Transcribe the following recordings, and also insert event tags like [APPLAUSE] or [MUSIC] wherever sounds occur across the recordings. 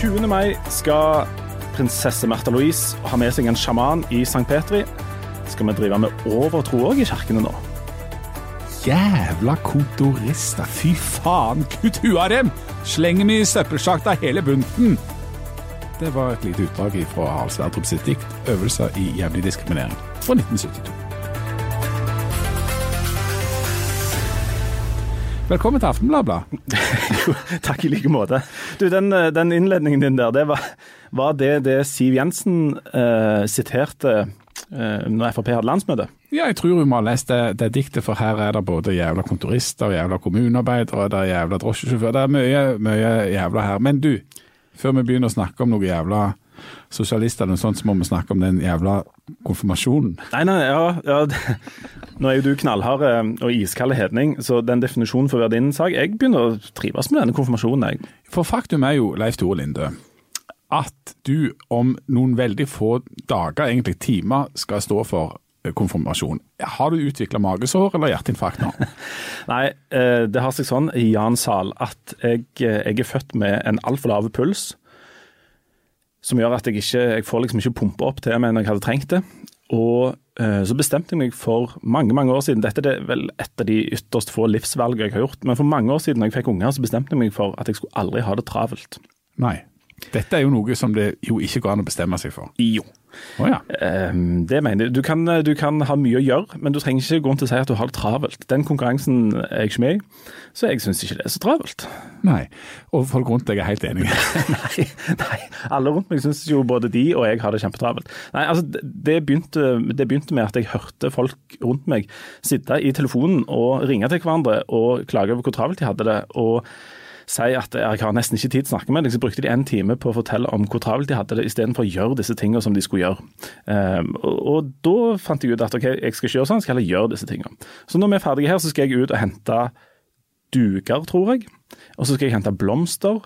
20. mai skal prinsesse Märtha Louise ha med seg en sjaman i St. Petri. Skal vi drive med overtro òg i kirkene nå? Jævla kontorister. Fy faen, kutt huet av dem! Slenger dem i søppelsjakta hele bunten. Det var et lite utdrag fra Harald Sverdrup sitt dikt 'Øvelser i jævlig diskriminering' fra 1972. Velkommen til Aftenbladet. [LAUGHS] Jo, takk i like måte. Du, den, den innledningen din der, det var, var det det Siv Jensen eh, siterte eh, når Frp hadde landsmøte? Ja, jeg tror hun må ha lest det, det diktet, for her er det både jævla kontorister, jævla kommunearbeidere, det er jævla drosjesjåfør. Det er mye, mye jævla her. Men du, før vi begynner å snakke om noe jævla sosialister eller noe sånt, så må vi snakke om den jævla konfirmasjonen. Nei, nei, ja, ja. Nå er jo du knallhard eh, og iskald hedning, så den definisjonen får være din sak. Jeg begynner å trives med denne konfirmasjonen, jeg. For faktum er jo, Leif Tore Linde, at du om noen veldig få dager, egentlig timer, skal stå for eh, konfirmasjon. Har du utvikla magesår eller hjerteinfarkt nå? [LAUGHS] Nei, eh, det har seg sånn i Jan Sal at jeg, jeg er født med en altfor lav puls. Som gjør at jeg ikke jeg får liksom ikke pumpe opp til meg når jeg hadde trengt det. Og eh, så bestemte jeg meg for mange mange år siden, dette er vel et av de ytterst få livsvalgene jeg har gjort, men for mange år siden da jeg fikk unger, så bestemte jeg meg for at jeg skulle aldri ha det travelt. Nei. Dette er jo noe som det jo ikke går an å bestemme seg for. Jo. Å ja. Eh, det mener jeg. Du kan, du kan ha mye å gjøre, men du trenger ikke gå rundt å si at du har det travelt. Den konkurransen er jeg ikke med i, så jeg syns ikke det er så travelt. Nei. Og folk rundt deg er helt enige. [LAUGHS] nei, nei, alle rundt meg syns jo både de og jeg har det kjempetravelt. Nei, altså det begynte, det begynte med at jeg hørte folk rundt meg sitte i telefonen og ringe til hverandre og klage over hvor travelt de hadde det. og si at jeg har nesten ikke tid til å snakke med deg, så brukte de en time på å fortelle om hvor travelt de hadde det, istedenfor å gjøre disse tingene som de skulle gjøre. Um, og, og, da fant jeg ut at ok, jeg skal ikke gjøre sånn, jeg skal heller gjøre disse tingene. Så når vi er ferdige her, så skal jeg ut og hente duker, tror jeg. Og så skal jeg hente blomster.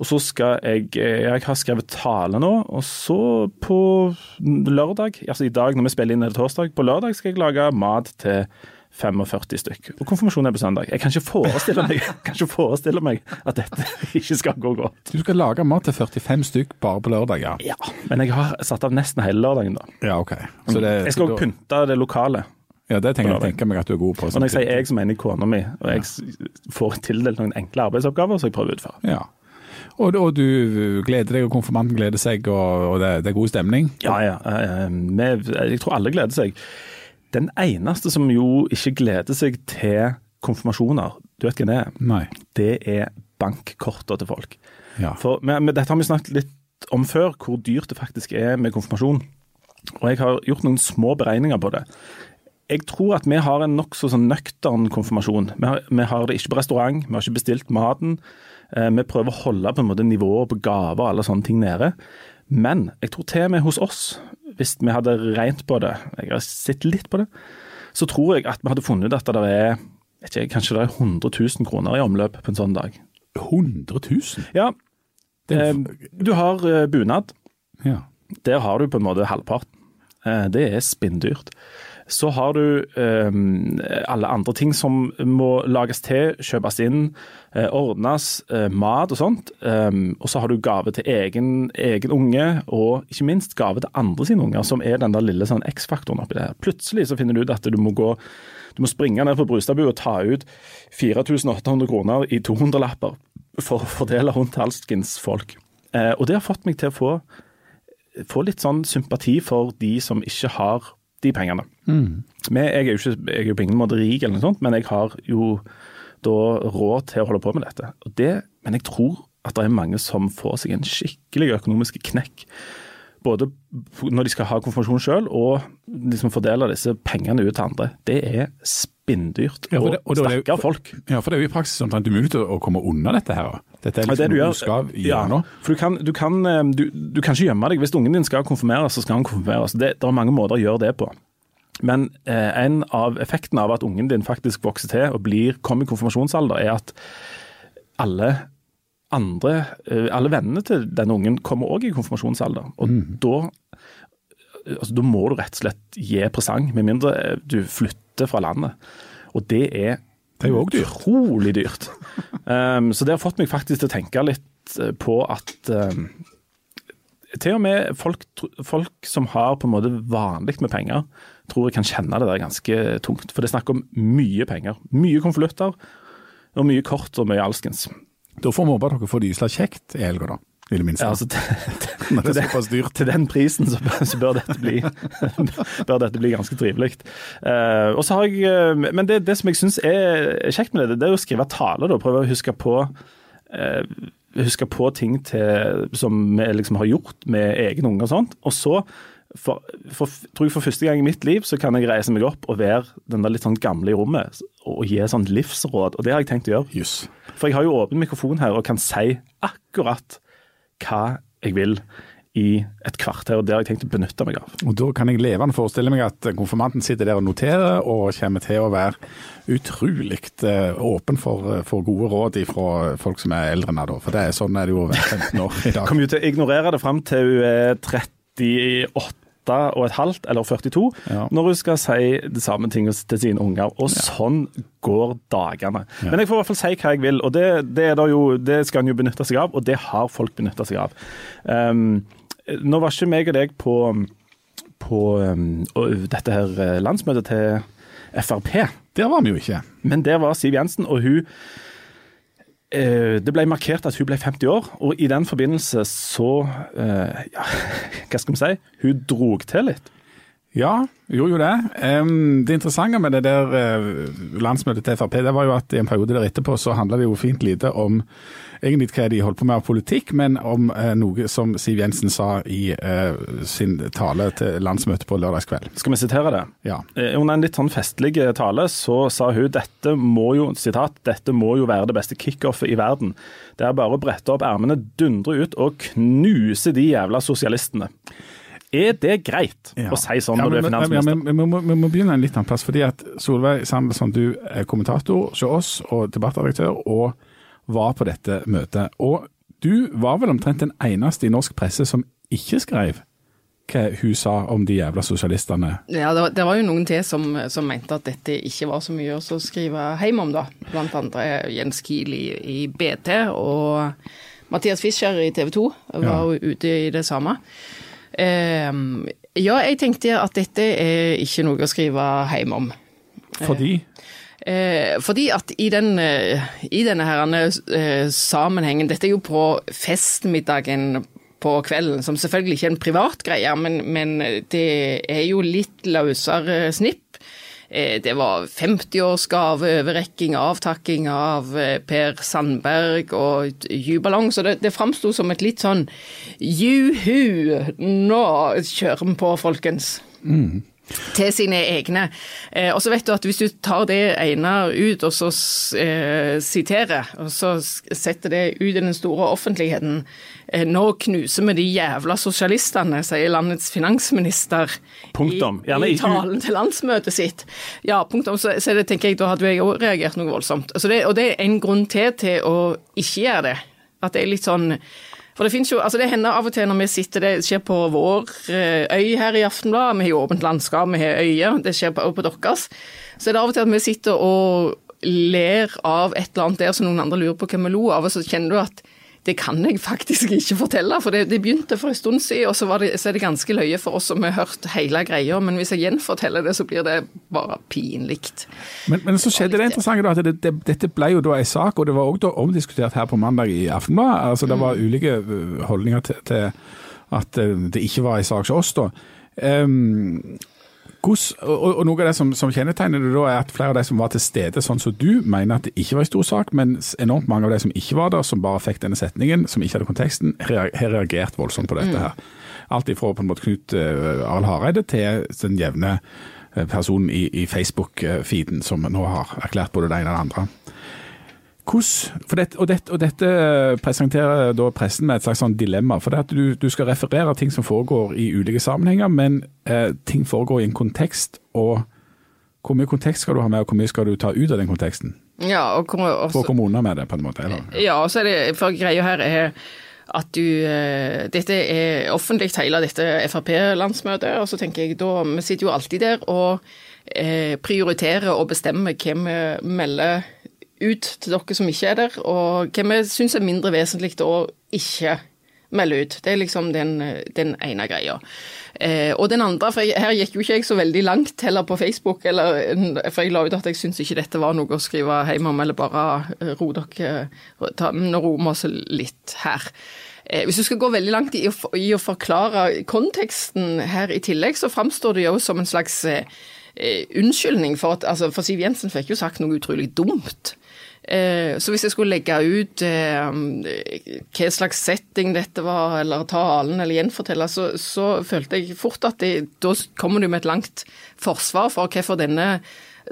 Og så skal jeg Jeg har skrevet tale nå, og så på lørdag, altså i dag når vi spiller inn er det torsdag, på lørdag skal jeg lage mat til 45 stykk. Og konfirmasjonen er på søndag. Jeg kan ikke forestille meg, [LAUGHS] kan ikke forestille meg at dette [LAUGHS] ikke skal gå godt. Du skal lage mat til 45 stykk bare på lørdag, ja? Ja, men jeg har satt av nesten hele lørdagen, da. Ja, ok. Så det, jeg skal òg pynte det lokale. Ja, det tenker jeg tenker meg at du er god på. Og når jeg sier jeg, så mener jeg kona mi. Og jeg får tildelt noen enkle arbeidsoppgaver som jeg prøver å utføre. Ja. Og, og, du gleder deg, og konfirmanten gleder seg, og, og det, det, er god stemning? Ja, ja. Jeg tror alle gleder seg. Den eneste som jo ikke gleder seg til konfirmasjoner, du vet hvem det er? Nei. Det er bankkortene til folk. Ja. For men, men Dette har vi snakket litt om før, hvor dyrt det faktisk er med konfirmasjon. Og jeg har gjort noen små beregninger på det. Jeg tror at vi har en nokså sånn nøktern konfirmasjon. Vi har, vi har, det ikke på restaurant, vi har ikke bestilt maten. Eh, vi prøver å holde på en måte nivået på gaver og alle sånne ting nede. Men jeg tror til og med hos oss, hvis vi hadde regnet på det, jeg har sett litt på det, så tror jeg at vi hadde funnet at det er ikke, kanskje det er 100 000 kroner i omløp på en sånn dag. 100 000? Ja. Eh, du har eh, bunad. Ja. Der har du på en måte halvparten. Eh, det er spinndyrt. Så har du eh, alle andre ting som må lages til, kjøpes inn, eh, ordnes, eh, mat og sånt. og så har du gave til egen, egen, unge, og ikke minst gave til andre sine unger, som er den der lille sånn X-faktoren oppi det her. Plutselig så finner du ut at du må gå du må springe ned på Brustadbu og ta ut 4800 kroner i 200-lapper for å fordele rundt halskens folk. og det har fått meg til å få, få litt sånn sympati for de som ikke har de pengene. Mm. Men jeg er jo ikke, jeg er jo på ingen måte rik, eller noe sånt, men jeg har jo da råd til å holde på med dette. Det, men jeg tror at det er mange som får seg en skikkelig økonomisk knekk. Både når de skal ha konfirmasjon sjøl, og liksom fordele disse pengene ut til andre. Det er spinndyrt. Ja, og, og stakkar folk. Ja, for det er jo i praksis omtrent umulig å komme unna dette her. Dette er liksom det du, skal gjøre ja. For du kan, du, kan, du, du kan, ikke gjemme deg. Hvis ungen din skal konfirmeres, så skal han konfirmeres. Det, det er mange måter å gjøre det på. Men eh, en av effektene av at ungen din faktisk vokser til og blir, kommer i konfirmasjonsalder, er at alle andre, eh, alle vennene til denne ungen kommer òg i konfirmasjonsalder. Og Mm. da, altså, da må du rett og slett gi presang, med mindre du flytter fra landet. Og det er Det er jo også dyrt. utrolig dyrt. Um, så det har fått meg faktisk til å tenke litt eh, på at um, til og med folk, folk, som har på en måte vanlig med penger, tror jeg kan kjenne det der ganske tungt. For det er snakk om mye penger. Mye konvolutter, og mye kort og mye alskens. Da får vi håpe at dere får det gysla kjekt i helga, da. I det minste. Ja, altså, til, [LAUGHS] det, til, den prisen så, så bør, dette bli, [LAUGHS] bør, dette bli, ganske trivelig. Uh, og så har jeg, men det, det som jeg syns er kjekt med det, det er å skrive tale. Da. Prøve å huske på uh, huske på ting til, som vi liksom har gjort med egne unger og sånt. Og så for, for, tror jeg for første gang i mitt liv så kan jeg reise meg opp og være den der litt sånn gamle i rommet og gi sånn livsråd. Og det har jeg tenkt å gjøre. Yes. For jeg har jo åpen mikrofon her og kan si akkurat hva jeg vil i et kvarter, og det har jeg tenkt å benytte meg av. Og Da kan jeg levende forestille meg at konfirmanten sitter der og noterer, og kommer til å være utrolig eh, åpen for, eh, for, gode råd fra folk som er eldre enn henne. For det er sånn er det jo å være 15 år i dag. Kommer jo til å ignorere det fram til hun er 38 og et halvt eller 42 ja. når hun skal si det samme ting til sine unger. Og ja. sånn går dagene. Ja. Men jeg får i hvert fall si hva jeg vil, og det, det, jo, det skal en jo benytte seg av, og det har folk benytta seg av. Um, nå var ikke meg og deg på, på um, dette her eh, landsmøtet til Frp. Der var vi jo ikke. Men der var Siv Jensen, og hun det ble markert at hun ble 50 år, og i den forbindelse så eh, ja, [LAUGHS] Hva skal vi si? Hun drog til litt. Ja, gjorde jo det. Det interessante med det der landsmøtet til Frp, det var jo at i en periode der etterpå så handla det jo fint lite om egentlig hva de holdt på med av politikk, men om eh, noe som Siv Jensen sa i eh, sin tale til landsmøtet på lørdagskveld. Skal vi sitere det? Ja. Eh, under en litt sånn festlig tale så sa hun dette må jo, sitat, dette må jo være det beste kickoffet i verden. Det er bare å brette opp ermene, dundre ut og knuse de jævla sosialistene. Er det greit ja. å si sånn ja, når du er finansminister? Ja, men, vi, må begynne en litt annen plass. fordi at Solveig Sandelsson, du er kommentator hos oss og debattredaktør. og var på dette møtet. Og du var vel omtrent den eneste i norsk presse som ikke skrev hva hun sa om de jævla sosialistene. Ja, det var, det var jo noen til som, som, mente at dette ikke var så mye å skrive hjem om, da. Blant andre Jens Kiel i, i BT og Mathias Fischer i TV 2 var ja. jo ute i det samme. Eh, ja, jeg tenkte at dette er ikke noe å skrive hjem om. Fordi? Eh, fordi at i, den, eh, i denne herrene, eh, sammenhengen Dette er jo på festmiddagen på kvelden, som selvfølgelig ikke er en privat greie, men, men det er jo litt løsere snipp. Eh, det var 50-årsgave, overrekking, avtakking av eh, Per Sandberg og juballong, så det, det framsto som et litt sånn juhu, nå kjører vi på, folkens. Mm til sine egne. Eh, og så vet du at hvis du tar det ene ut og så eh, siterer, og så setter det ut i den store offentligheten eh, Nå knuser vi de jævla sosialistene, sier landets finansminister punktum. I, i talen til landsmøtet sitt. Ja, punktum. Så, så det tenker jeg, da hadde jeg òg reagert noe voldsomt. Altså det, og det er en grunn til til å ikke gjøre det. At det er litt sånn for det jo, altså det hender av og til når vi sitter, det skjer på vår eh, øy her i Aftenbladet, vi har jo åpent landskap, vi har øyer, det skjer også på deres. Så er det av og til at vi sitter og ler av et eller annet der som noen andre lurer på hvem vi lo av, og så kjenner du at det kan jeg faktisk ikke fortelle, for det, det begynte for en stund siden, og så, det, så, er det ganske løye for oss som har hørt hele greia. Men hvis jeg gjenforteller det, så blir det bare pinlig. Men, men, så skjedde det interessante da, at det, det, dette ble jo da en sak, og det var også omdiskutert her på mandag i Aftenbladet. Altså, det var mm. ulike øh, holdninger til, til at øh, det ikke var en sak hos oss da. Um, Hos, og, og, Noe av det som, som, kjennetegner det da, er at flere av de som var til stede, sånn som du, mener at det ikke var en stor sak, men enormt mange av de som ikke var der, som bare fikk denne setningen, som ikke hadde konteksten, har reagert voldsomt på dette. Mm. her. Alt ifra på en måte Knut uh, Arild Hareide til den jevne uh, personen i, i Facebook-feeden som nå har erklært både det ene og det andre. Hvordan, det, og, dette, og, dette, presenterer da pressen med et slags sånn dilemma. for det at du, du, skal referere ting som foregår i ulike sammenhenger, men eh, ting foregår i en kontekst. og Hvor mye kontekst skal du ha med, og hvor mye skal du ta ut av den konteksten? Ja, og også, For å komme unna med det, på en måte? Eller? Ja, og så er det, for greia her er at du eh, Dette er offentlig, hele dette Frp-landsmøtet. Og så tenker jeg da Vi sitter jo alltid der og eh, prioriterer og bestemmer hvem vi melder ut til dere som ikke er der, og hva vi syns er mindre vesentlig å ikke melde ut. Det er liksom den, den ene greia. Eh, og den andre, for her gikk jo ikke jeg så veldig langt heller på Facebook, eller, for jeg la ut at jeg syns ikke dette var noe å skrive hjemme om, eller bare eh, ro dere ta, Nå roer vi oss litt her. Eh, hvis du skal gå veldig langt i å, i å, forklare konteksten her i tillegg, så framstår det jo som en slags eh, eh, unnskyldning for at altså, For Siv Jensen fikk jo sagt noe utrolig dumt. Eh, så hvis jeg skulle legge ut eh, hva slags setting dette var, eller talen, eller gjenfortelle, så, så følte jeg fort at det, da kommer du med et langt forsvar for hvorfor denne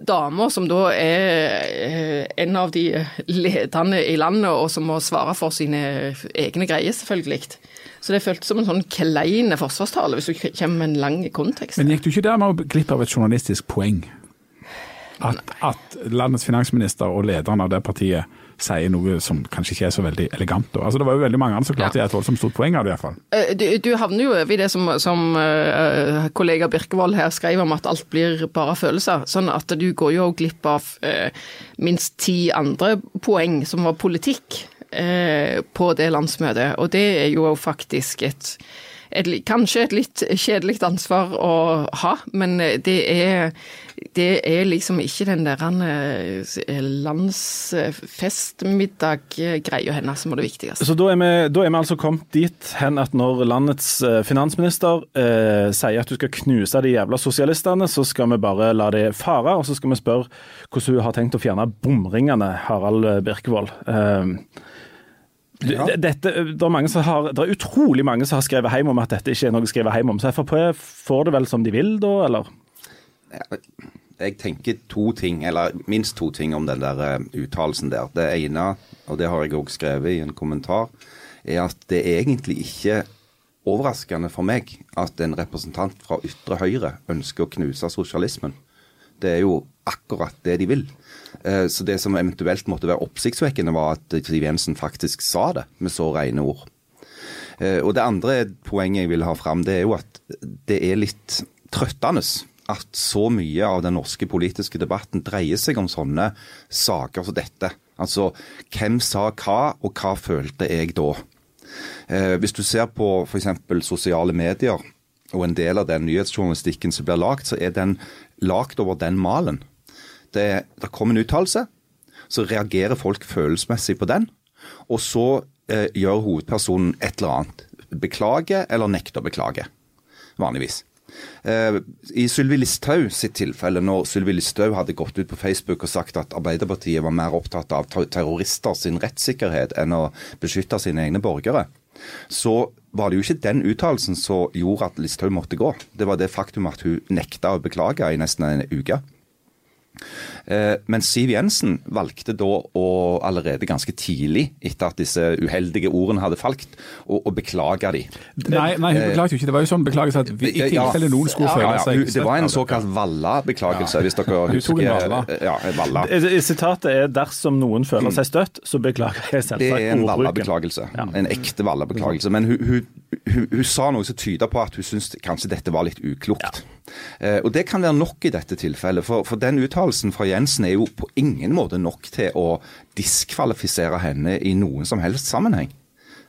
dama, som da er eh, en av de ledende i landet, og som må svare for sine egne greier, selvfølgelig. Så det føltes som en sånn klein forsvarstale, hvis du kommer med en lang kontekst. Men gikk du ikke dermed glipp av et journalistisk poeng? At, at, landets finansminister og lederen av det partiet sier noe som kanskje ikke er så veldig elegant. Altså, det var jo veldig mange andre som klarte ja. et voldsomt stort poeng av det, iallfall. fall. du, du havner jo over i det som, som uh, kollega Birkevold her skrev om, at alt blir bare følelser. Sånn at du går jo glipp av uh, minst ti andre poeng som var politikk uh, på det landsmøtet. Og det er jo faktisk et et, kanskje et litt kjedelig ansvar å ha, men det er det er liksom ikke den der eh, landsfestmiddag-greia hennes som er det viktigste. Så da er, vi, da er, vi, altså kommet dit hen at når landets eh, finansminister eh, sier at du skal knuse de jævla sosialistene, så skal vi bare la det fare, og så skal vi spørre hvordan hun har tenkt å fjerne bomringene, Harald Birkevold. Eh, ja. Dette, det, er har, det, er utrolig mange som har skrevet hjem om at dette ikke er noe skrevet hjem om. Så Frp får det vel som de vil da, eller? Jeg tenker to ting, eller minst to ting om den der uh, uttalelsen der. Det ene, og det har jeg òg skrevet i en kommentar, er at det er egentlig ikke overraskende for meg at en representant fra ytre høyre ønsker å knuse sosialismen. Det er jo akkurat det de vil. Uh, så det som eventuelt måtte være oppsiktsvekkende, var at Siv Jensen faktisk sa det med så rene ord. Uh, og det andre poenget jeg vil ha fram, det er jo at det er litt trøttende at så mye av den norske politiske debatten dreier seg om sånne saker som dette. Altså hvem sa hva, og hva følte jeg da? Eh, hvis du ser på f.eks. sosiale medier og en del av den nyhetsjournalistikken som blir lagd, så er den lagd over den malen. Det, det kommer en uttalelse, så reagerer folk følelsesmessig på den. Og så eh, gjør hovedpersonen et eller annet. Beklager eller nekter å beklage, vanligvis. Eh, I Sylvi Listhaug sitt tilfelle, når Sylvi Listhaug hadde gått ut på Facebook og sagt at Arbeiderpartiet var mer opptatt av terrorister sin rettssikkerhet enn å beskytte sine egne borgere, så var det jo ikke den uttalelsen som gjorde at Listhaug måtte gå. Det var det faktum at hun nekta å beklage i nesten en uke. Eh, men Siv Jensen valgte da å allerede ganske tidlig, etter at disse uheldige ordene hadde falt, å, å beklage de. Nei, nei, hun beklaget jo ikke. Det var jo sånn beklagelse at vi, i tilfelle noen skulle føle ja, seg Det var en såkalt Valla-beklagelse, hvis dere husker. Ja, Valla. Sitatet er 'dersom noen føler seg støtt, så beklager jeg selvsagt ordbruken'. Det er en Valla-beklagelse. En ekte Valla-beklagelse. Men hun, hun, hun, hun, sa noe som tyder på at hun syntes kanskje dette var litt uklokt. Eh, og Det kan være nok i dette tilfellet. For, for den uttalelsen fra Jensen er jo på ingen måte nok til å diskvalifisere henne i noen som helst sammenheng.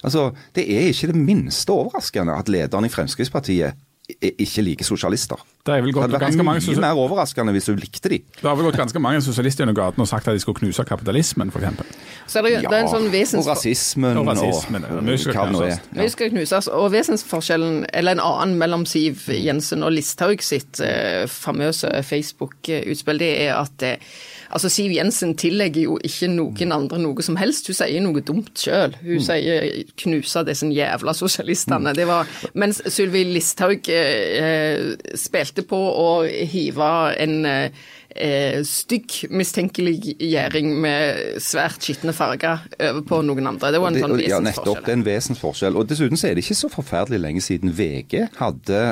Altså, Det er ikke det minste overraskende at lederen i Fremskrittspartiet ikke liker sosialister. Det er vel gått det hadde vært mye mer overraskende hvis du likte de. Det har vel gått ganske mange sosialister under gaten og sagt at de skulle knuse kapitalismen, f.eks. Så det, det er en sånn vesens... Og rasismen. Og, rasismen, og, og skal Ja. Mye skal knuses. Og vesensforskjellen, eller en annen mellom Siv Jensen og Listhaug sitt eh, famøse Facebook-utspill, det er at eh, Altså, Siv Jensen tillegger jo ikke noen andre noe som helst. Hun sier noe dumt sjøl. Hun mm. sier 'knuse disse jævla sosialistene'. Det var, mens Sylvi Listhaug eh, spilte på å hive en eh, stygg mistenkeliggjøring med svært skitne farger over på noen andre. Det var en sånn vesensforskjell. Ja, nettopp. Det er en vesensforskjell. Og dessuten så er det ikke så forferdelig lenge siden VG hadde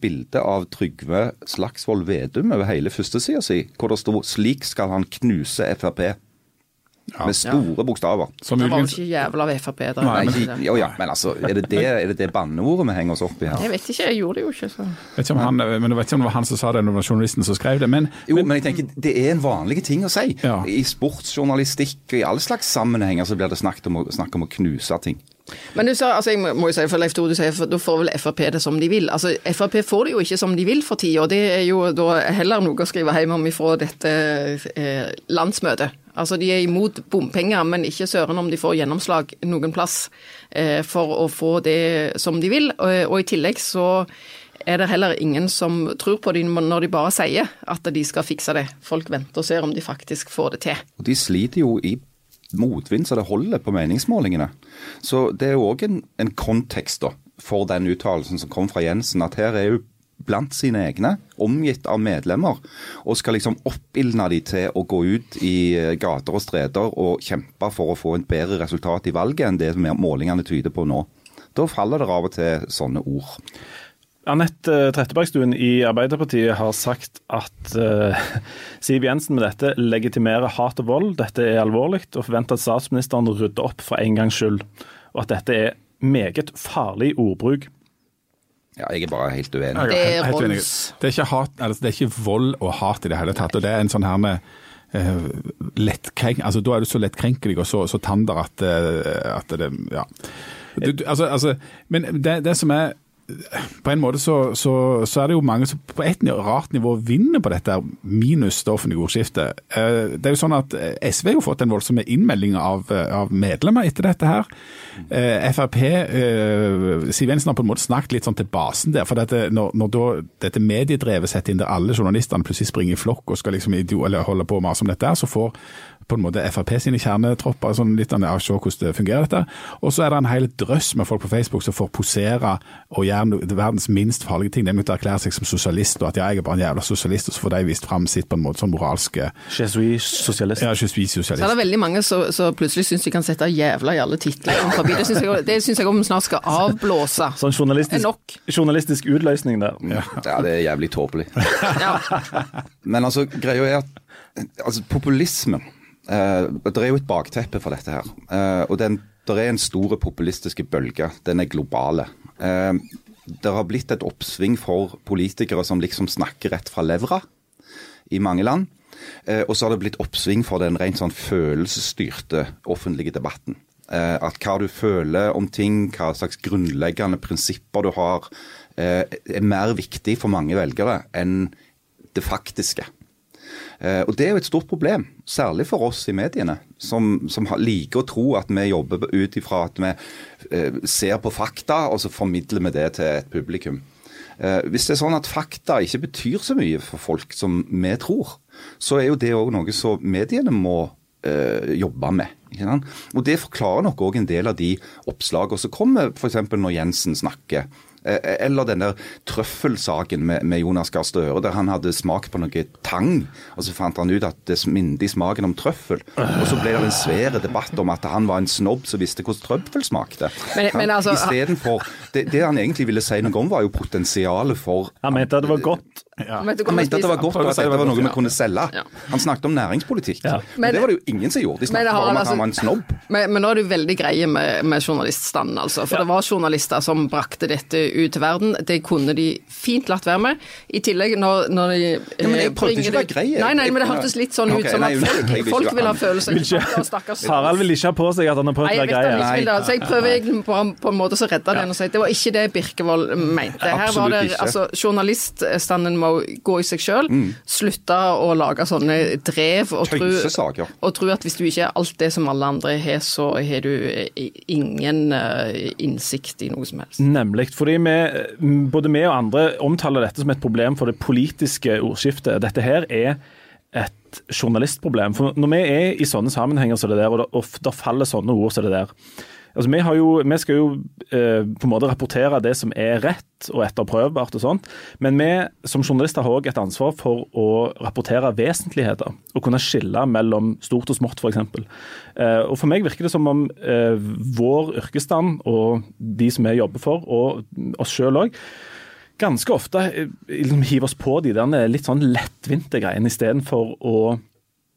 bilde av Trygve Slagsvold Vedum over hele førstesida si, hvor det sto 'Slik skal han knuse Frp'. Med store bokstaver. Som Det var jo ikke jævla av Frp. Da. Nei, ikke. jo, ja, men altså, er det det, er det, det banneordet vi henger oss opp i her? Jeg vet ikke, jeg gjorde det jo ikke. Så. vet ikke om han, men jeg vet ikke om det var han som sa det, eller journalisten som skrev det. Men, Jo, men jeg tenker det er en vanlig ting å si. Ja. I sportsjournalistikk og i alle slags sammenhenger så blir det snakket om å, snakk om å knuse ting. Men du sa, altså jeg må- jo si, for Leif Tore, du sier, for da får vel Frp det som de vil. Altså Frp får det jo ikke som de vil for tida, og det er jo da heller noe å skrive hjem om ifra dette eh, landsmøtet. Altså De er imot bompenger, men ikke søren om de får gjennomslag noen plass eh, for å få det som de vil. Og, og i tillegg så er det heller ingen som tror på dem når de bare sier at de skal fikse det. Folk venter og ser om de faktisk får det til. Og de sliter jo i motvind så det holder på meningsmålingene. Så det er jo òg en, en kontekst da, for den uttalelsen som kom fra Jensen, at her er jo blant sine egne, omgitt av medlemmer, og skal liksom oppildne de til å gå ut i eh, gater og streder og kjempe for å få et bedre resultat i valget enn det målingene tyder på nå. Da faller det av og til sånne ord. Anette Trettebergstuen i Arbeiderpartiet har sagt at uh, Siv Jensen med dette legitimerer hat og vold. Dette er alvorlig, og forventer at statsministeren rydder opp for en gangs skyld. Og at dette er meget farlig ordbruk. Ja, jeg er bare helt uenig. Det er helt- helt uenig. Det er, ikke hat, altså, det er ikke vold og hat i det hele tatt. og Det er en sånn her med eh, lettkrenk, altså Da er du så lettkrenkelig og så, så tander at, eh, at det Ja. Du, du, altså, altså, men det, det som er på en måte så, så, så er det jo mange som på et rart nivå vinner på dette, minus det offentlige ordskiftet. Eh, Det er jo sånn at eh, SV har jo fått en voldsom innmelding av, eh, av medlemmer etter dette her. Frp, Siv Jensen har på en måte snakket litt sånn til basen der. for dette, Når, når da dette mediedrevet setter inn der alle journalistene plutselig springer i flokk og skal liksom holde på med mase om dette, så får på en måte Frp sine kjernetropper sånn litt av ja, se hvordan det fungerer. dette. Og så er det en hel drøss med folk på Facebook som får posere og gjøre verdens minst farlige ting, nemlig å erklære seg som sosialist, og at ja, jeg er bare en jævla sosialist, og så får de vist fram sitt på en måte sånn moralske Je suis socialist. Ja, je suis Så er det veldig mange som som plutselig syns de kan sette 'jævla' i alle titler. forbi. Det syns jeg, det synes jeg om snart skal avblåse. Sånn journalistisk, journalistisk utløsning der. Ja, det er jævlig tåpelig. Ja. Men altså, greia er at altså, populismen Det er jo et bakteppe for dette her. Eh, og det er en stor populistiske bølge. Den er globale. Eh, det har blitt et oppsving for politikere som liksom snakker rett fra levra i mange land. Eh, og så har det blitt oppsving for den rent sånn følelsesstyrte offentlige debatten. Eh, at hva du føler om ting, hva slags grunnleggende prinsipper du har, eh, er mer viktig for mange velgere enn det faktiske. Eh, og Det er jo et stort problem, særlig for oss i mediene, som, som liker å tro at vi jobber ut ifra at vi eh, ser på fakta, og så formidler vi det til et publikum. Eh, hvis det er sånn at fakta ikke betyr så mye for folk som vi tror, så er jo det òg noe som mediene må jobbe med. Og Det forklarer nok òg en del av de oppslagene som kommer, f.eks. når Jensen snakker. Eh, Eller den der trøffelsaken med, med Jonas Gahr Støre, der han hadde smak på noe tang. Og så fant han ut at det minnet smaken om trøffel. Og så ble det en svær debatt om at han var en snobb som visste hvordan trøffel smakte. Men- men altså- Istedenfor det, det han egentlig ville si noe om, var jo potensialet for Han mente at det var godt. Hva han mente at det var godt, og at det var noe vi kunne selge. Ja. Han snakket om næringspolitikk. Ja. Men det var det jo ingen som gjorde. De snakket har bare om at han altså- var en snobb. Men, men nå er det jo veldig greie med, med journaliststanden, altså. For det var journalister som brakte dette ut til verden. Det kunne de fint latt være med. I tillegg, når, når de Ja, men jeg eh, prøvde ikke å være grei. Nei, nei, men det hørtes litt sånn okay, ut som nei, at folk, folk vil ha følelser. Harald vil ikke ha på seg at han har prøvd å være grei. han. Så jeg prøver egentlig på, på en måte å redde den og si det var ikke det Birkevold mente. Her var det, altså, Journaliststanden må gå i seg sjøl. Mm. Slutte å lage sånne drev og tro, og tro at hvis du ikke er alt det som alle andre har, så har du eh, ingen eh, innsikt i noe som helst. Nemlig. Fordi vi, både vi og andre omtaler dette som et problem for det politiske ordskiftet. Dette her er et journalistproblem. For når vi er i sånne sammenhenger som det der, og det, og det faller sånne ord som det der altså vi, jo, vi skal jo eh, på en måte rapportere det som er rett og etterprøvbart og sånt, men vi som journalister har òg et ansvar for å rapportere vesentligheter. Og kunne skille mellom stort og smått, f.eks. Eh, og for meg virker det som om eh, vår yrkesstand og de som vi jobber for, og oss sjøl òg, ganske ofte eh, liksom, hiver oss på de der litt sånn lettvinte greiene istedenfor å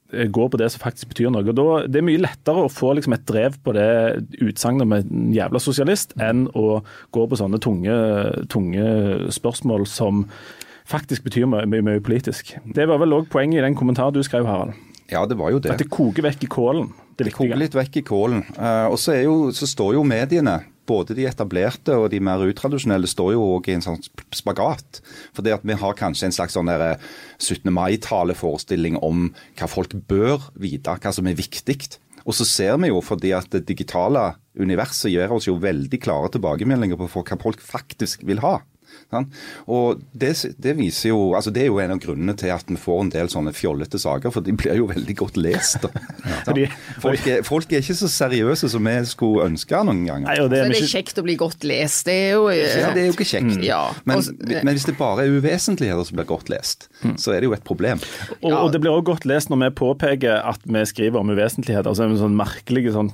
går på det som faktisk betyr noe. Da, det er mye lettere å få liksom, et drev på det utsagnet med en jævla sosialist, enn å gå på sånne tunge, tunge spørsmål som faktisk betyr mye, mye, mye politisk. Det var vel òg poenget i den kommentaren du skrev, Harald. Ja, det var jo det. At det koker vekk i kålen. Det Det Koke litt vekk i kålen. Eh, og så, så står jo mediene, både de etablerte og de mer utradisjonelle, står jo òg i en sånn spagat. For det at vi har kanskje en slags sånn 17. mai-taleforestilling om hva folk bør vite, hva som er viktig. Og så ser vi jo, fordi at det digitale universet gjør oss jo veldig klare tilbakemeldinger på hva folk faktisk vil ha. Sant? Og det, det viser jo, altså det er jo en av grunnene til at vi får en del sånne fjollete saker, for de blir jo veldig godt lest. [LAUGHS] Folk, er, folk er ikke så seriøse som vi skulle ønske noen ganger. Nei, det er er det er kjekt å bli godt lest. Det er jo eh, Ja, det er jo ikke kjekt. Ja, Men, men hvis det bare er uvesentligheter som blir godt lest, så er det jo et problem. og, og det blir også godt lest når vi påpeker at vi skriver om uvesentligheter. altså en sånn merkelige sånn,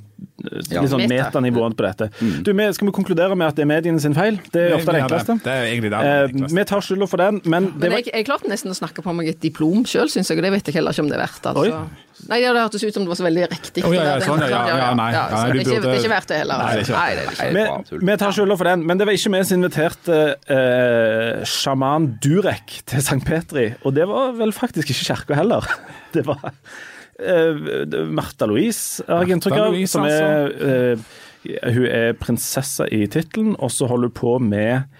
Ja. litt sånn Meta. metanivå på dette. Du, vi, Skal vi konkludere med at det er mediene sin feil? Det er ofte det enkleste. Det er egentlig det. Eh, vi tar skylda for den, men det Men var jeg, jeg klarte nesten å snakke på meg et diplom sjøl, syns jeg, og det vet jeg heller ikke om det er verdt. Altså. Nei, ja, Det hørtes ut som det var så veldig riktig. Oh, ja, ja, sånn, ja, ja, ja, nei, så nei, det, er ikke, det er ikke verdt det heller. Nei, det er ikke Nei, det er ikke. Vi, vi tar skylda for den, men det var ikke vi som inviterte eh, sjaman Durek til St. Petri. Og det var vel faktisk ikke kirka heller. [LAUGHS] Det var eh, Martha Louise, har jeg inntrykk av. Som er, eh, hun er prinsesse i tittelen, og så holder hun på med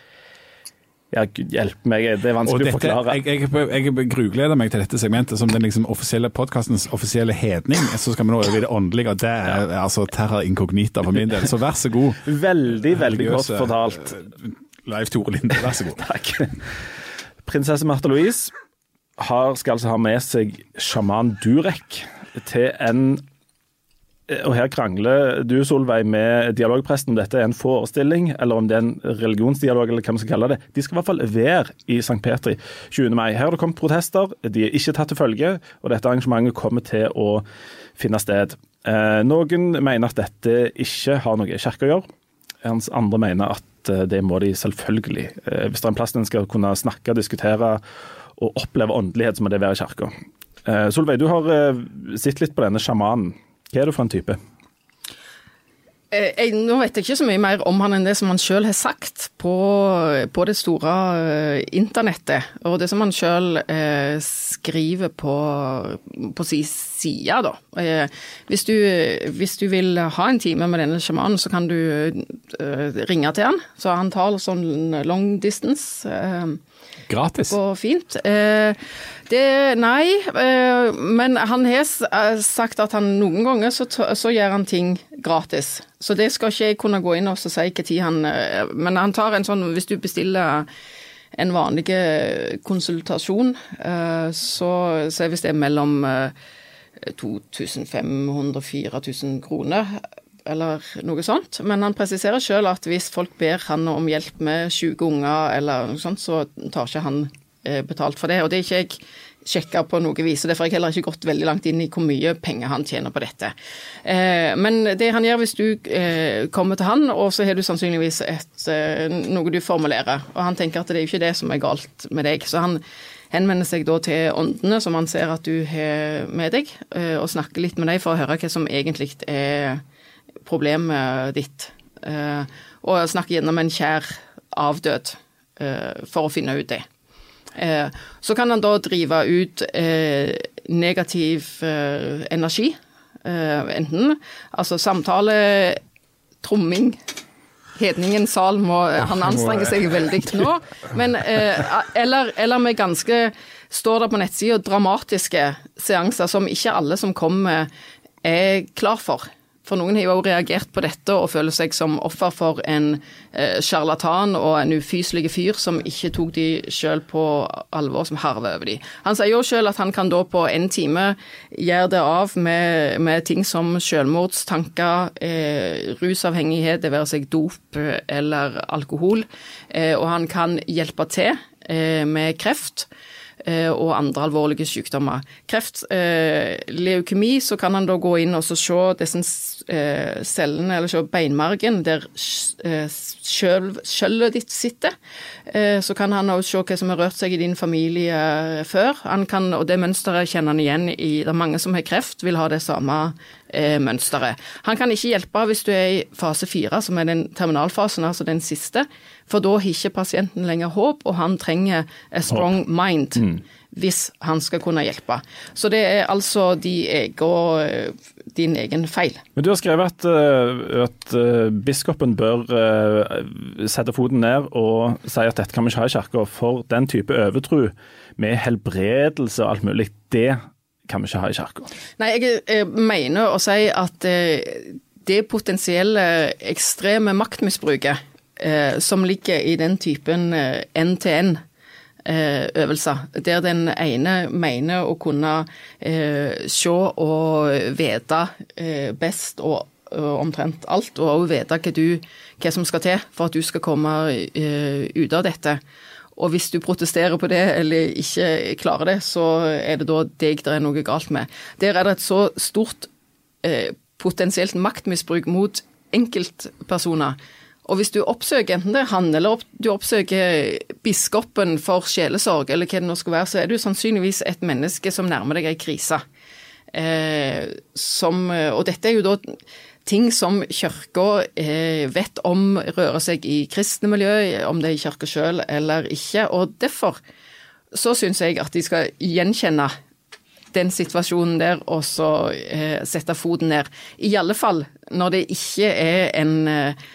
ja, gud hjelpe meg, det er vanskelig vanskelig å forklare. jeg, jeg, jeg grugleder meg til dette segmentet som den liksom offisielle podkastens offisielle hedning. Så skal vi nå over i det åndelige, og det er altså terra incognita for min del. Så vær så god. Veldig, veldig godt fortalt. eh, Leif Tore Linde, vær så god. [LAUGHS] Takk. Prinsesse Märtha Louise har, skal altså ha med seg sjaman Durek til en og her krangler du, Solveig, med dialogpresten om dette er en forestilling, eller om det er en religionsdialog, eller hva man skal kalle det. De skal i hvert fall være i St. Petri 20. mai. Her har det kommet protester, de er ikke tatt til følge, og dette arrangementet kommer til å finne sted. Eh, noen mener at dette ikke har noe i kirka å gjøre. mens andre mener at eh, det må de selvfølgelig. Eh, Hvis det er en plass en skal kunne snakke, diskutere og oppleve åndelighet, så må det være i kirka. Eh, Solveig, du har eh, sett litt på denne sjamanen. Hva er du for en type? Eh, Jeg, nå vet jeg ikke så mye mer om han enn det som han sjøl har sagt på, på det store eh, internettet. Og det som han sjøl eh, skriver på, på sin side, da. Eh, hvis, du, hvis du vil ha en time med denne sjamanen, så kan du eh, ringe til han. Så han tar sånn long distance. Eh, Gratis. Går fint. Eh, det Nei, eh, men han har eh, sagt at han noen ganger så, så gjør han ting gratis. Så det skal ikke jeg kunne gå inn og si når han Men han tar en sånn Hvis du bestiller en vanlig konsultasjon, så, så hvis det er mellom eh, 2500-4000 kroner eller noe sånt. Men han presiserer sjøl at hvis folk ber han om hjelp med syke unger eller noe sånt, så tar ikke han eh, betalt for det. Og det er ikke jeg sjekka på noe vis, og derfor har jeg heller ikke gått veldig langt inn i hvor mye penger han tjener på dette. Eh, men det han gjør hvis du eh, kommer til han, og så har du sannsynligvis et, noe du formulerer, og han tenker at det er jo ikke det som er galt med deg, så han henvender seg da til åndene som han ser at du har med deg, og snakker litt med deg for å høre hva som egentlig er problemet ditt. Eh, og snakke gjennom en kjær avdød eh, for å finne ut det. Eh, så kan han da drive ut eh, negativ eh, energi, eh, enten altså samtale, tromming, hedningen Sal må han anstrenger seg veldig nå, men eh, eller, eller med ganske, står det på nettsida, dramatiske seanser som ikke alle som kommer er klar for. For noen har jo reagert på dette og føler seg som offer for en eh, sjarlatan og en ufyselig fyr som ikke tok de sjøl på alvor, som harver over de. Han sier jo sjøl at han kan da på en time gjøre det av med, med ting som selvmordstanker, eh, rusavhengighet, det være seg dop eh, eller alkohol, eh, og han kan hjelpe til eh, med kreft. eh, og andre alvorlige sykdommer. Kreft, eh, leukemi, så kan han da gå inn og se disse eh, cellene, eller se beinmargen, der eh, skjølvet ditt sitter. Eh, så kan han også se hva som har rørt seg i din familie før. Han kan, og det mønsteret kjenner han igjen i Det er mange som har kreft, vil ha det samme eh, mønsteret. Han kan ikke hjelpe hvis du er i fase fire, som er den terminalfasen, altså den siste. For da har ikke pasienten lenger håp, og han trenger a strong mind mm. Hvis han skal kunne hjelpe. Så det er altså de egen, din egen feil. Men Du har skrevet at, eh, at eh, biskopen bør eh, sette foten ned og si at dette kan vi ikke ha i kirka, for den type overtro med helbredelse og alt mulig, det kan vi ikke ha i kirka. Nei, jeg mener å si at det potensielle ekstreme maktmisbruket eh, som ligger i den typen én-til-én. Eh, øvelser, der den ene mener å kunne eh, se og vite eh, best og, omtrent alt, og også vite hva, hva, som skal til for at du skal komme ut av dette. Og hvis du protesterer på det eller ikke klarer det, så er det da deg det er noe galt med. Der er det et så stort eh, potensielt maktmisbruk mot enkeltpersoner og hvis du oppsøker enten det er han eller du oppsøker biskopen for sjelesorg, eller hva det nå skal være, så er du sannsynligvis et menneske som nærmer deg ei krise. Eh, og dette er jo da ting som kirka eh, vet om rører seg i kristne miljø, om det er i kirka sjøl eller ikke. Og derfor så syns jeg at de skal gjenkjenne den situasjonen der og så eh, sette foten ned. I alle fall når det ikke er en Eh,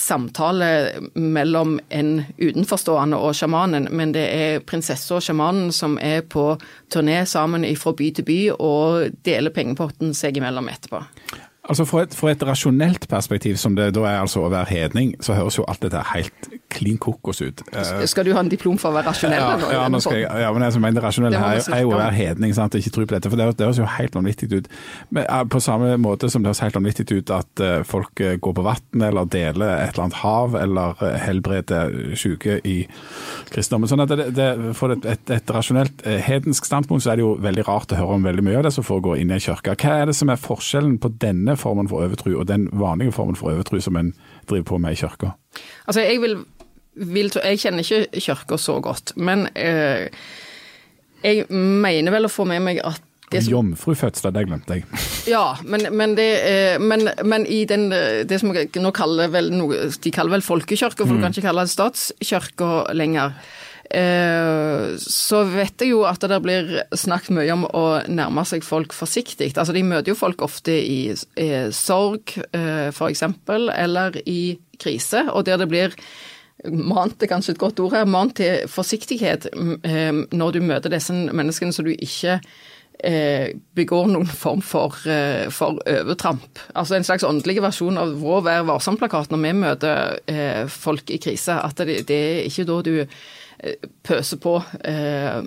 samtale mellom en utenforstående og sjamanen, men det er prinsessa og sjamanen som er på turné sammen fra by til by og deler pengepotten seg imellom etterpå. Altså Fra et, fra et, rasjonelt perspektiv, som det da er altså å være hedning, så høres jo alt dette helt klin kokos ut. Uh, skal du ha en diplom for å være rasjonell? Ja, ja, nå skal jeg, ja men jeg som mener rasjonell her er jo å være hedning, sant? ikke tro på dette. For det, det høres jo helt vanvittig ut. Men, uh, på samme måte som det høres helt vanvittig ut at uh, folk går på vann eller deler et eller annet hav, eller helbreder syke i kristendommen. Sånn at det, det, For et, et, et rasjonelt hedensk standpunkt så er det jo veldig rart å høre om veldig mye av det som foregår inne i kirka. Hva er det som er forskjellen på denne formen for overtro og den vanlige formen for overtro som en driver på med i kirka? Altså, jeg vil vil, jeg kjenner ikke Kirka så godt, men eh, jeg mener vel å få med meg at som, Jomfrufødsler, det glemte jeg. [LAUGHS] Ja, men, men, det, eh, men, men, i den, det som nå kaller vel De kaller vel folkekirka, for mm. du kan ikke kalle det statskirka lenger. Eh, så vet jeg jo at det blir snakket mye om å nærme seg folk forsiktig. Altså De møter jo folk ofte i, i sorg, eh, f.eks., eller i krise, og der det blir mant er kanskje et godt ord her, mant til forsiktighet eh, når du møter disse menneskene så du ikke begår noen form for, for, overtramp. Altså en slags åndelig versjon av vår Vær varsom-plakat når vi møter folk i krise. At det, det er ikke da du pøser på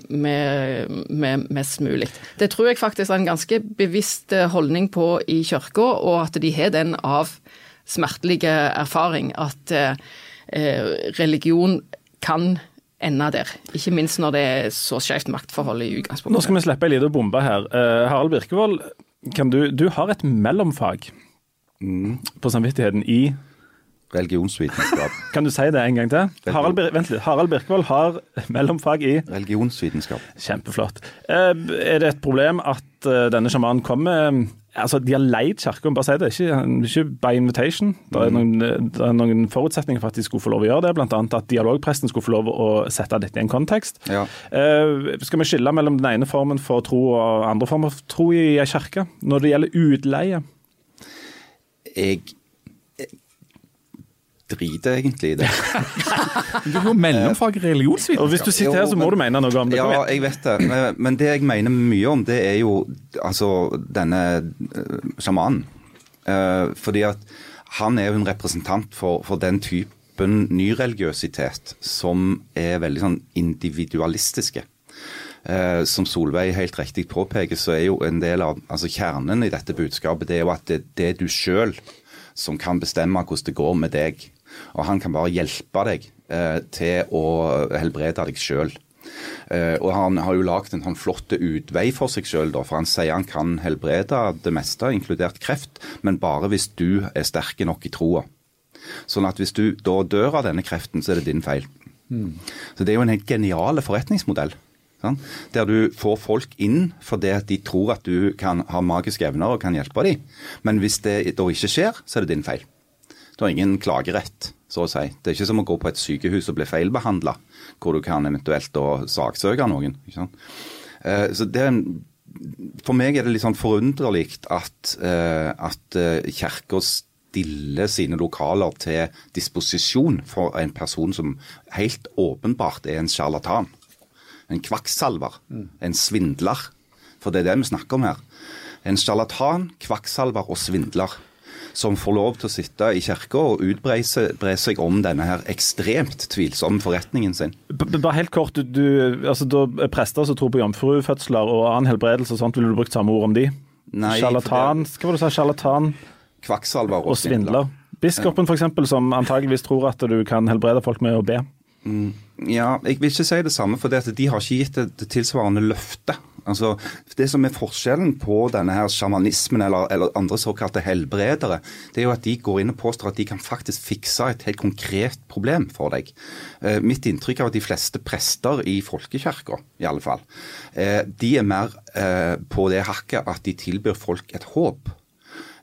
med, med, mest mulig. Det tror jeg faktisk er en ganske bevisst holdning på i kirka, og at de har den av smertelige erfaring. At Eh, religion kan ende der. Ikke minst når det er så skjevt maktforhold i utgangspunktet. Nå skal vi slippe ei lita bombe her. Harald Birkevold, du, du, har et mellomfag mm. på samvittigheten i Religionsvitenskap. Kan du si det en gang til? Harald, vent litt. Harald Birkvold har [LAUGHS] mellomfag i Religionsvitenskap. Kjempeflott. Uh, er det et problem at uh, denne sjamanen kommer Altså, De har leid kirka, bare si det. Ikke, ikke by invitation. Det er, mm. noen, det er, noen, forutsetninger for at de skulle få lov å gjøre det. Bl.a. at dialogpresten skulle få lov å sette dette i en kontekst. Ja. Skal vi skille mellom den ene formen for tro og andre former for tro i ei kirke? Når det gjelder utleie? Jeg driter egentlig i det. [LAUGHS] du har mellomfag i religionsvitenskap. Og Hvis du sitter her, så må du mene noe om det. Ja, jeg vet det. Men det jeg mener mye om, det er jo altså denne eh, sjamanen. Uh, fordi at han er jo en representant for, for den typen nyreligiøsitet som er veldig sånn individualistiske. Uh, som Solveig helt riktig påpeker, så er jo en del av altså kjernen i dette budskapet det er jo at det, det er du sjøl som kan bestemme hvordan det går med deg. Og han kan bare hjelpe deg eh, til å helbrede deg sjøl. Eh, og han har jo lagd en sånn flott utvei for seg sjøl, for han sier han kan helbrede det meste, inkludert kreft, men bare hvis du er sterk nok i troa. Sånn at hvis du da dør av denne kreften, så er det din feil. Mm. Så det er jo en helt genial forretningsmodell. Sånn? Der du får folk inn fordi de tror at du kan ha magiske evner og kan hjelpe dem. Men hvis det da ikke skjer, så er det din feil. Du har ingen klagerett, så å si. Det er ikke som å gå på et sykehus og bli feilbehandla, hvor du kan eventuelt da saksøke noen. Eh, så det, For meg er det litt sånn forunderlig at, eh, at eh, kirka stiller sine lokaler til disposisjon for en person som helt åpenbart er en sjarlatan. En kvakksalver. En svindler. For det er det vi snakker om her. En sjarlatan, kvakksalver og svindler som får lov til å sitte i kirka og utbre seg om denne her ekstremt tvilsomme forretningen sin. Bare helt kort, du, altså da Prester som tror på jomfrufødsler og annen helbredelse og sånt, ville du brukt samme ord om de? Nei, Sjarlatan, hva var det du sa? Sjarlatan? Kvakksalver og, og svindler. Biskopen f.eks., som antageligvis tror at du kan helbrede folk med å be. Mm, ja, jeg vil ikke si det samme, for de har ikke gitt det tilsvarende løftet Altså, det som er forskjellen på denne her sjamanismen eller, eller, andre såkalte helbredere, det er jo at de går inn og påstår at de kan faktisk fikse et helt konkret problem for deg. Eh, mitt inntrykk av at de fleste prester i folkekirka, i alle fall, eh, de er mer eh, på det hakket at de tilbyr folk et håp.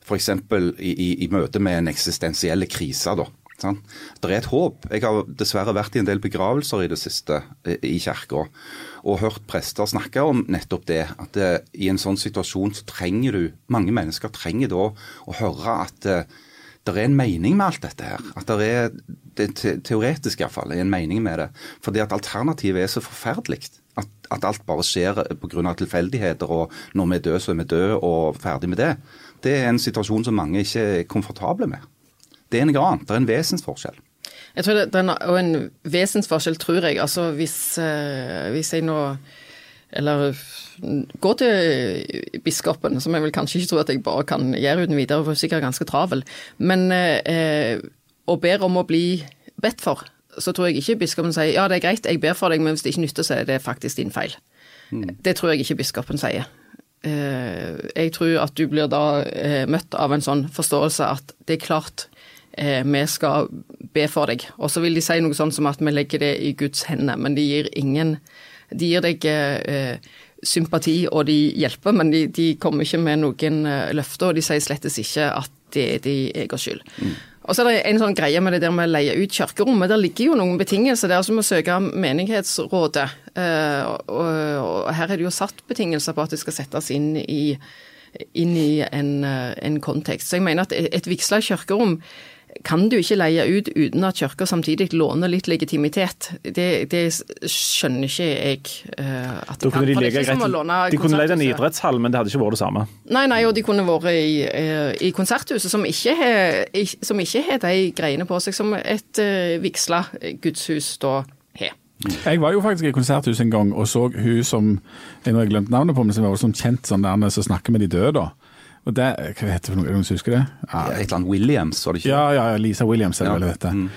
F.eks. I, i, i møte med en eksistensiell krise. da. Sånn. Det er et håp. Jeg har dessverre vært i en del begravelser i det siste i kirka og hørt prester snakke om nettopp det. At det, eh, i en sånn situasjon så trenger du Mange mennesker trenger da å høre at det, eh, det er en mening med alt dette her. At det er det te, teoretisk iallfall er en mening med det. Fordi at alternativet er så forferdelig. At, at alt bare skjer pga. tilfeldigheter, og når vi er døde, så er vi døde, og ferdig med det. Det er en situasjon som mange ikke er komfortable med. Det er noe annet. Det er en vesensforskjell. Jeg tror det, er en vesensforskjell, tror jeg. Altså hvis, eh, hvis jeg nå Eller gå til biskopen, som jeg vel kanskje ikke tror at jeg bare kan gjøre uten videre, for sikkert ganske travel, men eh, og ber om å bli bedt for, så tror jeg ikke biskopen sier ja, det er greit, jeg ber for deg, men hvis det ikke nytter, så er det faktisk din feil. Mm. Det tror jeg ikke biskopen sier. Eh, jeg tror at du blir da eh, møtt av en sånn forståelse at det er klart eh, vi skal be for deg. Og så vil de si noe sånn som at vi legger det i Guds hender, men de gir ingen De gir deg eh, sympati og de hjelper, men de, de kommer ikke med noen eh, løfter, og de sier slettes ikke at det er de egen skyld. Mm. Og så er det en sånn greie med det der med å leie ut kirkerommet. Der ligger jo noen betingelser der som å søke menighetsrådet. Uh, og, og, her er det jo satt betingelser på at det skal settes inn i, inn i en, en kontekst. Så jeg mener at et vigsla kirkerom kan du ikke leie ut uten at kirka samtidig låner litt legitimitet. Det, det skjønner ikke jeg uh, at da kan. De, like greit, de kunne leid en idrettshall, men det hadde ikke vært det samme? Nei, nei, og de kunne vært i, uh, i konserthuset, som ikke, har, som ikke har de greiene på seg som et uh, vigsla gudshus da har. Jeg var jo faktisk i konserthuset en gang og så hun som jeg nå har glemt navnet på, men som var sånn kjent sånn der som snakker med de døde. Og det, Hva heter det for noe, er husker det? Ja. Et eller annet Williams, var det ikke? Ja, ja, Lisa Williams er det ja. vel dette. Mm.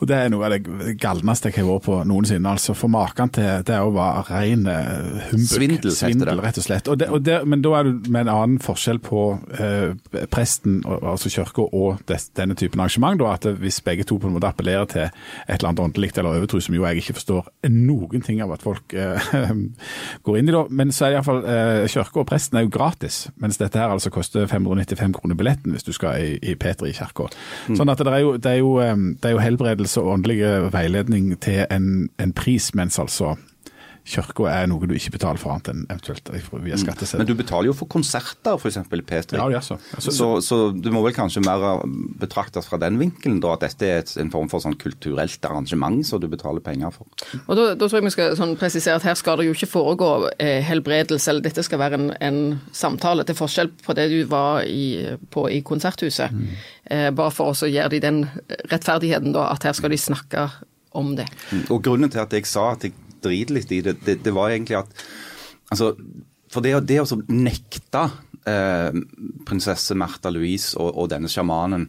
Og Det er noe av det galneste jeg har vært på noensinne. altså For maken til det å være ren uh, humbug. Svindel, Svindel, rett og slett. Og det, og det, men da er det med en annen forskjell på eh, presten, altså kirka, og des, denne typen arrangement. da, at Hvis begge to på en måte appellerer til et eller annet åndelig eller overtro, som jo jeg ikke forstår noen ting av at folk eh, [LAUGHS] går inn i, da. Men så er det iallfall eh, kirka og presten er jo gratis, mens dette her altså koster 595 kroner billetten hvis du skal i, i Petri kirke. Mm. Sånn at det er jo, det er jo, det er jo helbredelse og åndelig veiledning til en, en pris, mens altså kirka er noe du ikke betaler for annet enn eventuelt via mm. skatteseddel. Men du betaler jo for konserter, f.eks. i P3. Ja, ja, så. Altså, så, så du må vel kanskje mer betraktes fra den vinkelen, da, at dette er en form for sånn kulturelt arrangement som du betaler penger for. Og Da, da tror jeg vi skal sånn presisere at her skal det jo ikke foregå eh, helbredelse, eller dette skal være en, en, samtale, til forskjell på det du var i, på i Konserthuset. Mm. Eh, bare for å gjøre de den rettferdigheten, da, at her skal de snakke om det. Mm. Og Grunnen til at jeg sa at jeg driter litt i det, det, det var egentlig at altså, For det, det å nekte eh, prinsesse Märtha Louise og, og, denne sjamanen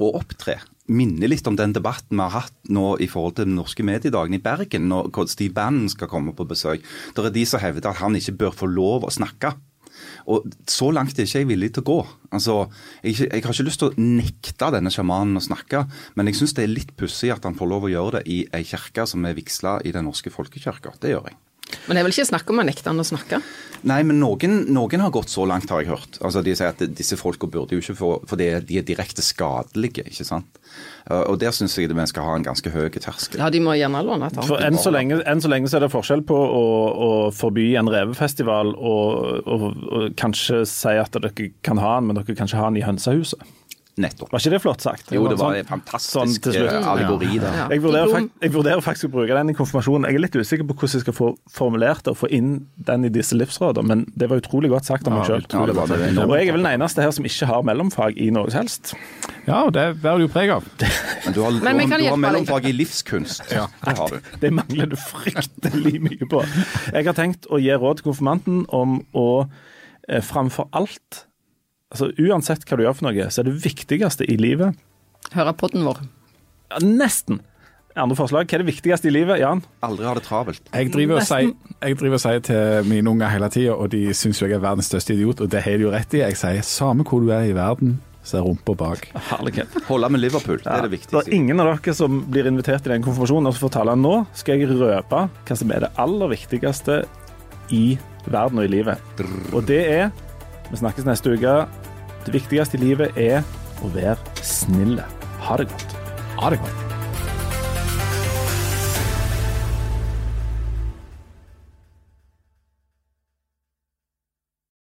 å opptre. Minner litt om den debatten vi har hatt nå i forhold til den norske mediedagen i Bergen, når Steve Bannon skal komme på besøk. Der er de som hevder at han ikke bør få lov å snakke. Og Så langt er ikke jeg villig til å gå. Altså, jeg, jeg har ikke lyst til å nekte denne sjamanen å snakke, men jeg syns det er litt pussig at han får lov å gjøre det i ei kirke som er vigsla i Den norske folkekirka. Det gjør jeg. Men det er vel ikke snakk om å nekte han å snakke? Nei, men noen, noen, har gått så langt, har jeg hørt. Altså, De sier at disse folka burde jo ikke få For de er direkte skadelige, ikke sant. Og der syns jeg vi skal ha en ganske høy terskel. Ja, de må gjerne låne et For enn så, lenge, enn så lenge så er det forskjell på å, å forby en revefestival og, og, og, kanskje si at dere kan ha den, men dere kan ikke ha den i hønsehuset. Nettopp. Var ikke det flott sagt? Jo, det var en sånn- fantastisk sånn allegori der. Jeg vurderer, jeg vurderer, faktisk å bruke den i konfirmasjonen. Jeg er litt usikker på hvordan jeg skal få formulert det og få inn den i disse livsrådene, men det var utrolig godt sagt av meg sjøl. Og jeg er vel den eneste her som ikke har mellomfag i noe som helst. Ja, og det bærer du preg av. Men du har, [LAUGHS] men du, du har mellomfag i livskunst. Ja, det har du. Det mangler du fryktelig mye på. Jeg har tenkt å gi råd til konfirmanten om å eh, framfor alt altså Uansett hva du gjør for noe, så er det viktigste i livet Høre podden vår. Ja, nesten. Andre forslag. Hva er det viktigste i livet, Jan? Aldri ha det travelt. Jeg driver og sier, jeg driver og sier til mine unger hele tida, og de syns jeg er verdens største idiot, og det har de jo rett i. Jeg sier samme hvor du er i verden, så er rumpa bak. Herlighet. Holde med Liverpool, det er det viktigste. Det er ingen av dere som blir invitert i den konfirmasjonen, og så tale nå skal jeg røpe hva som er det aller viktigste i verden og i livet. Og det er Vi snakkes neste uke. Det viktigste i livet er å være snille. Ha det godt. Ha det godt.